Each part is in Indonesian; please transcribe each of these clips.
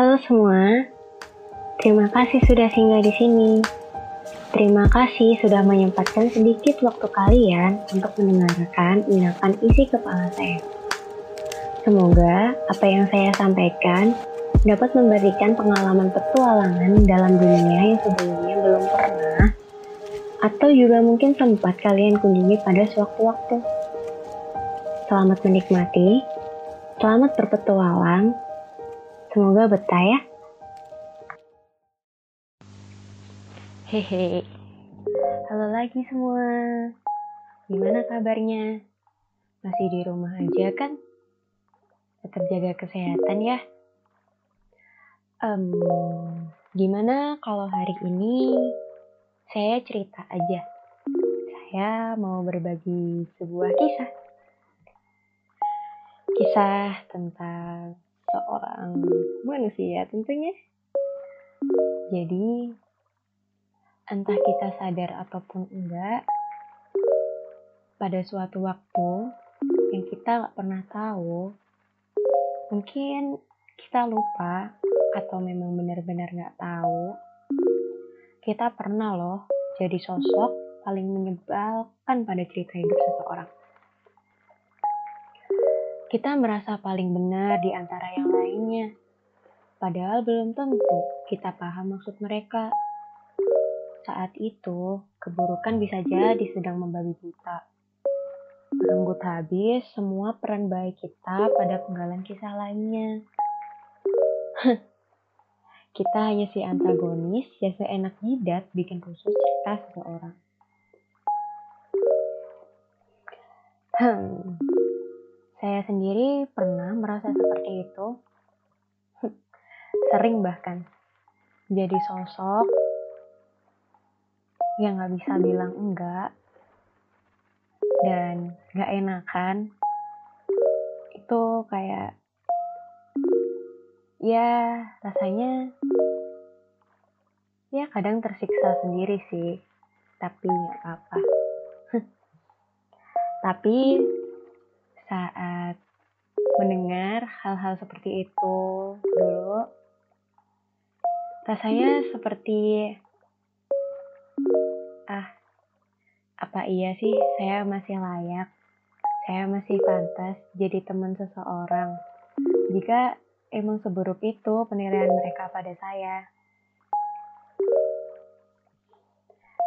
Halo semua, terima kasih sudah singgah di sini. Terima kasih sudah menyempatkan sedikit waktu kalian untuk mendengarkan ungkapan isi kepala saya. Semoga apa yang saya sampaikan dapat memberikan pengalaman petualangan dalam dunia yang sebelumnya belum pernah atau juga mungkin sempat kalian kunjungi pada sewaktu-waktu. Selamat menikmati, selamat berpetualang, semoga betah ya. Hehe, halo lagi semua. Gimana kabarnya? Masih di rumah aja kan? Tetap jaga kesehatan ya. Um, gimana kalau hari ini saya cerita aja? Saya mau berbagi sebuah kisah. Kisah tentang seorang manusia tentunya. Jadi, entah kita sadar ataupun enggak, pada suatu waktu yang kita nggak pernah tahu, mungkin kita lupa atau memang benar-benar nggak tahu, kita pernah loh jadi sosok paling menyebalkan pada cerita hidup seseorang. Kita merasa paling benar di antara yang lainnya, padahal belum tentu kita paham maksud mereka saat itu, keburukan bisa jadi sedang membabi buta. Merenggut habis semua peran baik kita pada penggalan kisah lainnya. kita hanya si antagonis yang seenak jidat bikin khusus cerita seseorang. Hmm, saya sendiri pernah merasa seperti itu. Sering bahkan. Jadi sosok yang nggak bisa bilang enggak dan nggak enakan itu kayak ya rasanya ya kadang tersiksa sendiri sih tapi nggak apa-apa tapi saat mendengar hal-hal seperti itu dulu rasanya seperti ah, apa iya sih saya masih layak? Saya masih pantas jadi teman seseorang. Jika emang seburuk itu penilaian mereka pada saya.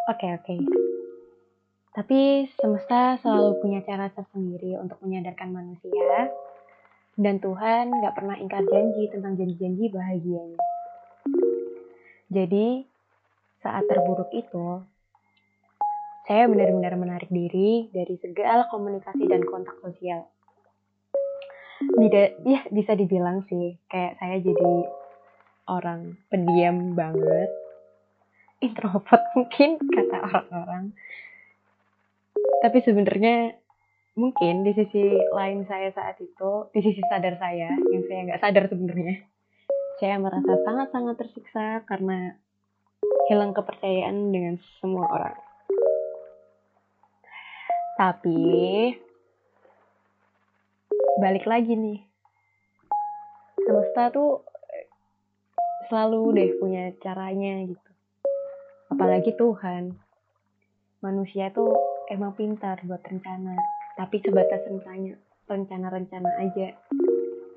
Oke, okay, oke. Okay. Tapi semesta selalu punya cara tersendiri untuk menyadarkan manusia. Dan Tuhan gak pernah ingkar janji tentang janji-janji bahagianya. Jadi, saat terburuk itu, saya benar-benar menarik diri dari segala komunikasi dan kontak sosial. Bisa, ya bisa dibilang sih, kayak saya jadi orang pendiam banget, introvert mungkin kata orang-orang. Tapi sebenarnya mungkin di sisi lain saya saat itu, di sisi sadar saya, yang saya nggak sadar sebenarnya, saya merasa sangat-sangat tersiksa karena hilang kepercayaan dengan semua orang. Tapi balik lagi nih. Semesta tuh selalu deh punya caranya gitu. Apalagi Tuhan. Manusia tuh emang pintar buat rencana, tapi sebatas rencana, rencana-rencana aja.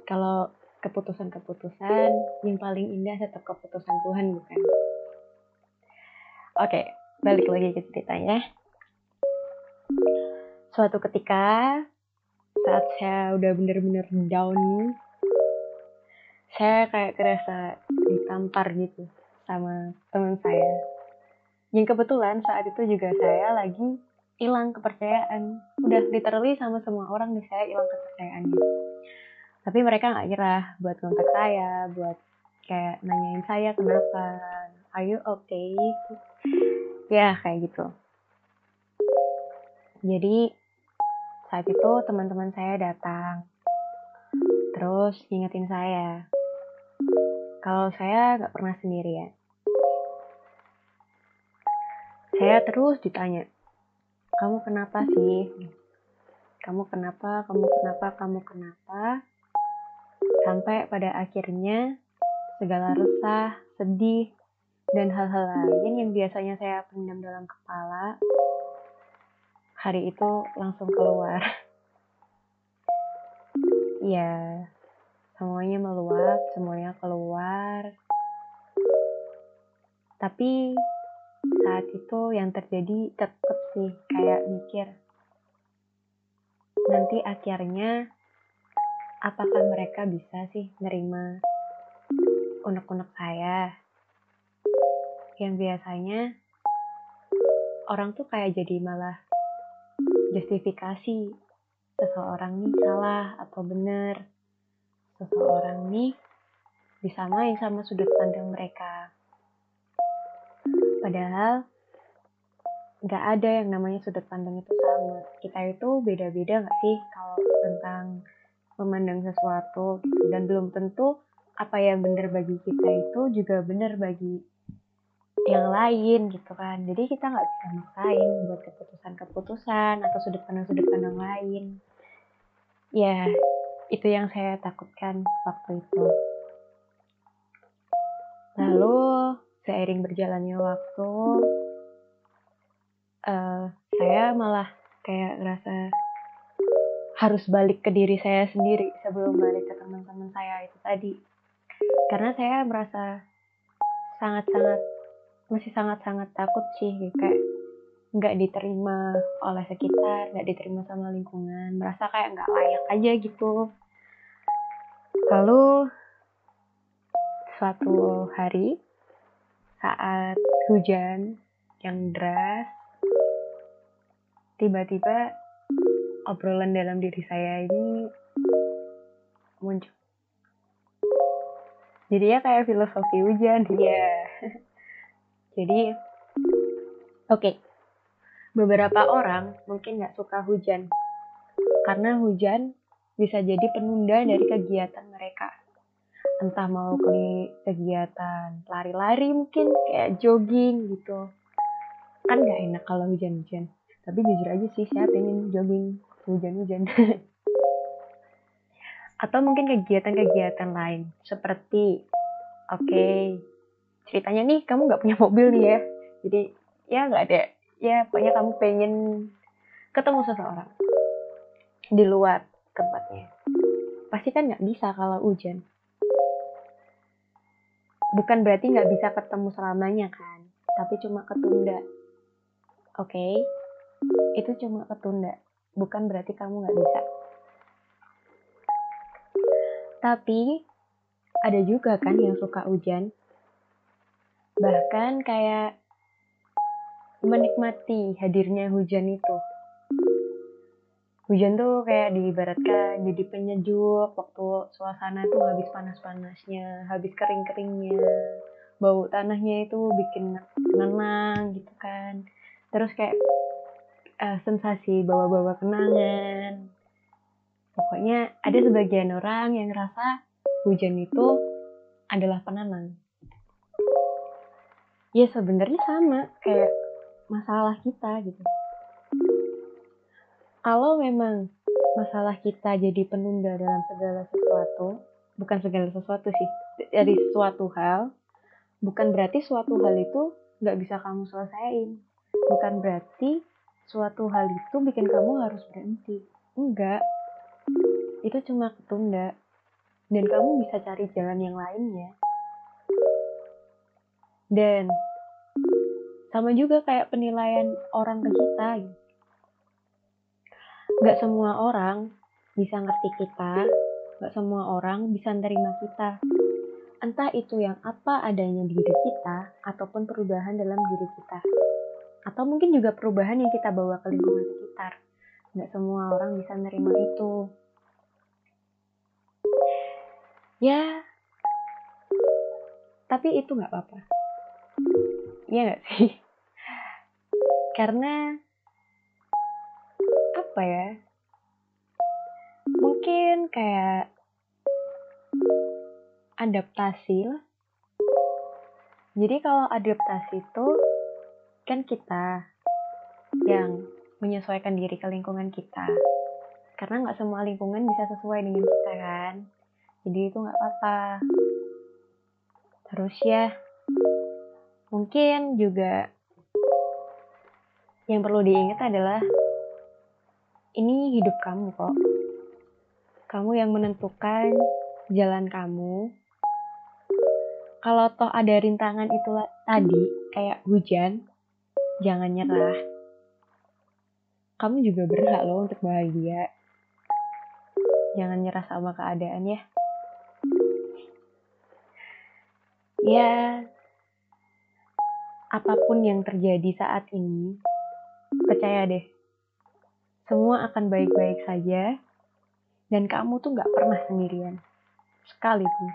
Kalau keputusan-keputusan yang paling indah tetap keputusan Tuhan bukan? Oke, balik lagi ke ceritanya suatu ketika saat saya udah bener-bener down nih saya kayak kerasa ditampar gitu sama teman saya yang kebetulan saat itu juga saya lagi hilang kepercayaan. Udah literally sama semua orang nih saya hilang kepercayaannya. Tapi mereka nggak nyerah buat kontak saya buat kayak nanyain saya kenapa. Are you okay? Ya kayak gitu. Jadi saat itu teman-teman saya datang, terus ingetin saya kalau saya nggak pernah sendirian. Saya terus ditanya, kamu kenapa sih? Kamu kenapa? Kamu kenapa? Kamu kenapa? Sampai pada akhirnya segala resah, sedih, dan hal-hal lain yang biasanya saya pendam dalam kepala, hari itu langsung keluar. ya, semuanya meluap, semuanya keluar. Tapi saat itu yang terjadi tetap sih kayak mikir nanti akhirnya apakah mereka bisa sih nerima unek-unek saya? Yang biasanya orang tuh kayak jadi malah justifikasi seseorang nih salah atau benar seseorang nih disamain sama sudut pandang mereka padahal nggak ada yang namanya sudut pandang itu sama. Kita itu beda-beda nggak sih kalau tentang memandang sesuatu? Dan belum tentu apa yang benar bagi kita itu juga benar bagi yang lain gitu kan. Jadi kita nggak bisa maksain buat keputusan-keputusan atau sudut pandang-sudut pandang lain. Ya itu yang saya takutkan waktu itu. Lalu seiring berjalannya waktu uh, saya malah kayak ngerasa harus balik ke diri saya sendiri sebelum balik ke teman-teman saya itu tadi. Karena saya merasa sangat-sangat masih sangat-sangat takut sih kayak nggak diterima oleh sekitar nggak diterima sama lingkungan merasa kayak nggak layak aja gitu. Lalu suatu hari saat hujan yang deras tiba-tiba obrolan dalam diri saya ini muncul. Jadi ya kayak filosofi hujan, ya. Jadi, oke. Okay. Beberapa orang mungkin nggak suka hujan. Karena hujan bisa jadi penunda dari kegiatan mereka. Entah mau ke kegiatan lari-lari mungkin, kayak jogging gitu. Kan nggak enak kalau hujan-hujan. Tapi jujur aja sih, saya pengen jogging hujan-hujan. Atau mungkin kegiatan-kegiatan lain seperti, oke, okay, ceritanya nih kamu nggak punya mobil nih ya, jadi ya nggak ada, ya pokoknya kamu pengen ketemu seseorang di luar tempatnya. Pasti kan nggak bisa kalau hujan. Bukan berarti nggak bisa ketemu selamanya kan, tapi cuma ketunda. Oke, okay? itu cuma ketunda bukan berarti kamu nggak bisa. Tapi ada juga kan yang suka hujan. Bahkan kayak menikmati hadirnya hujan itu. Hujan tuh kayak diibaratkan jadi penyejuk waktu suasana tuh habis panas-panasnya, habis kering-keringnya. Bau tanahnya itu bikin tenang gitu kan. Terus kayak uh, sensasi bawa-bawa kenangan. Pokoknya ada sebagian orang yang ngerasa hujan itu adalah penenang. Ya sebenarnya sama kayak masalah kita gitu. Kalau memang masalah kita jadi penunda dalam segala sesuatu, bukan segala sesuatu sih, dari suatu hal, bukan berarti suatu hal itu nggak bisa kamu selesaiin. Bukan berarti suatu hal itu bikin kamu harus berhenti. Enggak. Itu cuma ketunda. Dan kamu bisa cari jalan yang lainnya. Dan sama juga kayak penilaian orang ke kita. Gak semua orang bisa ngerti kita, gak semua orang bisa nerima kita. Entah itu yang apa adanya di diri kita, ataupun perubahan dalam diri kita atau mungkin juga perubahan yang kita bawa ke lingkungan sekitar. Nggak semua orang bisa nerima itu. Ya, tapi itu nggak apa-apa. Iya nggak sih? Karena apa ya? Mungkin kayak adaptasi lah. Jadi kalau adaptasi itu kan kita yang menyesuaikan diri ke lingkungan kita. Karena nggak semua lingkungan bisa sesuai dengan kita kan. Jadi itu nggak apa-apa. Terus ya, mungkin juga yang perlu diingat adalah ini hidup kamu kok. Kamu yang menentukan jalan kamu. Kalau toh ada rintangan itu tadi, kayak hujan, jangan nyerah. Kamu juga berhak loh untuk bahagia. Jangan nyerah sama keadaan ya. Ya, apa pun yang terjadi saat ini, percaya deh, semua akan baik-baik saja, dan kamu tuh gak pernah sendirian, sekalipun.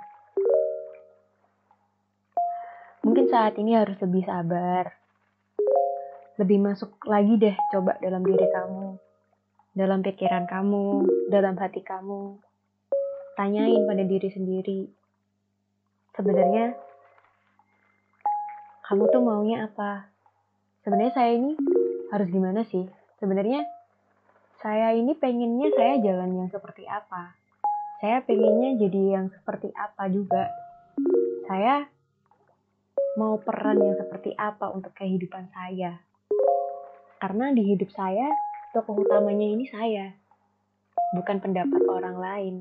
Mungkin saat ini harus lebih sabar, lebih masuk lagi deh coba dalam diri kamu, dalam pikiran kamu, dalam hati kamu. Tanyain pada diri sendiri, sebenarnya kamu tuh maunya apa? Sebenarnya saya ini harus gimana sih? Sebenarnya saya ini pengennya saya jalan yang seperti apa? Saya pengennya jadi yang seperti apa juga? Saya mau peran yang seperti apa untuk kehidupan saya? Karena di hidup saya, tokoh utamanya ini saya, bukan pendapat orang lain.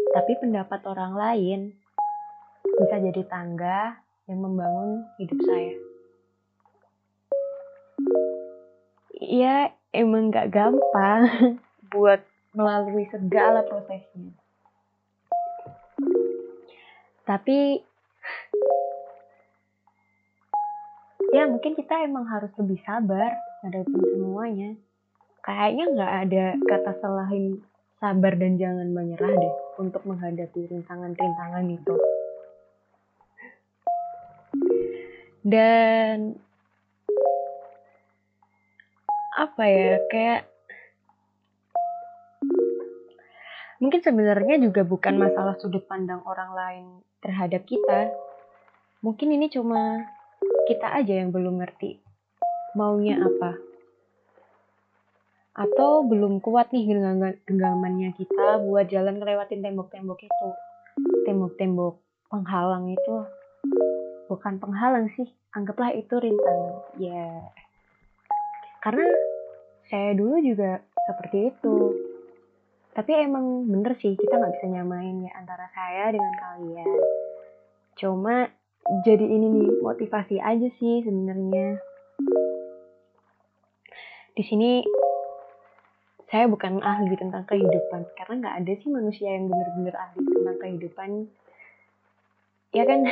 Tapi pendapat orang lain bisa jadi tangga yang membangun hidup saya. Iya, emang gak gampang buat melalui segala prosesnya. Tapi ya mungkin kita emang harus lebih sabar ngadepin semuanya. Kayaknya nggak ada kata selain sabar dan jangan menyerah deh untuk menghadapi rintangan-rintangan itu. dan apa ya kayak mungkin sebenarnya juga bukan masalah sudut pandang orang lain terhadap kita. Mungkin ini cuma kita aja yang belum ngerti maunya apa. Atau belum kuat nih genggamannya kita buat jalan ngelewatin tembok-tembok itu. Tembok-tembok penghalang itu. Bukan penghalang sih, anggaplah itu rintangan. Ya, karena saya dulu juga seperti itu. Tapi emang bener sih, kita nggak bisa nyamain ya antara saya dengan kalian. Cuma jadi ini nih motivasi aja sih sebenarnya. Di sini saya bukan ahli tentang kehidupan karena nggak ada sih manusia yang bener-bener ahli tentang kehidupan. Ya kan?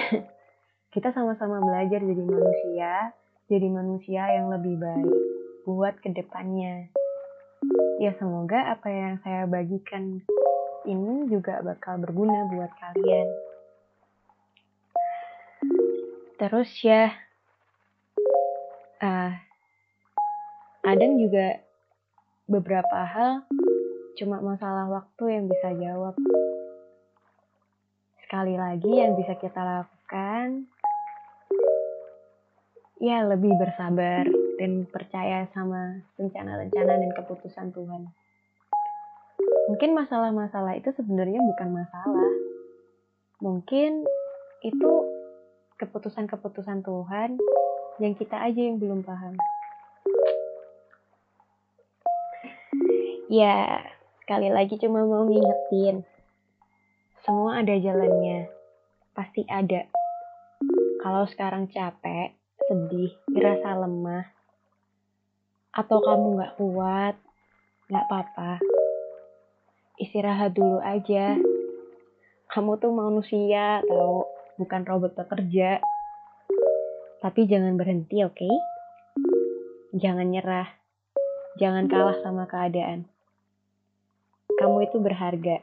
kita sama-sama belajar jadi manusia, jadi manusia yang lebih baik buat ke depannya. Ya semoga apa yang saya bagikan ini juga bakal berguna buat kalian. Terus ya, uh, kadang juga beberapa hal cuma masalah waktu yang bisa jawab. Sekali lagi yang bisa kita lakukan ya lebih bersabar dan percaya sama rencana-rencana dan keputusan Tuhan. Mungkin masalah-masalah itu sebenarnya bukan masalah. Mungkin itu keputusan-keputusan Tuhan yang kita aja yang belum paham. Ya, sekali lagi cuma mau ngingetin. Semua ada jalannya. Pasti ada. Kalau sekarang capek, sedih, ngerasa lemah, atau kamu gak kuat, gak apa-apa. Istirahat dulu aja. Kamu tuh manusia, tau, bukan robot pekerja. Tapi jangan berhenti, oke? Okay? Jangan nyerah. Jangan kalah sama keadaan. Kamu itu berharga.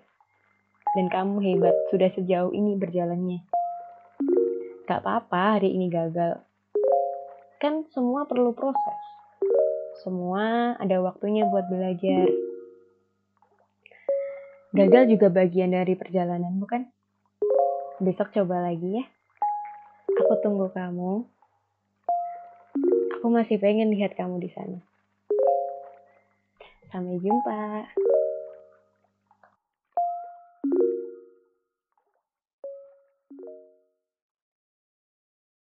Dan kamu hebat, sudah sejauh ini berjalannya. Gak apa-apa hari ini gagal kan semua perlu proses. Semua ada waktunya buat belajar. Gagal juga bagian dari perjalanan, bukan? Besok coba lagi ya. Aku tunggu kamu. Aku masih pengen lihat kamu di sana. Sampai jumpa.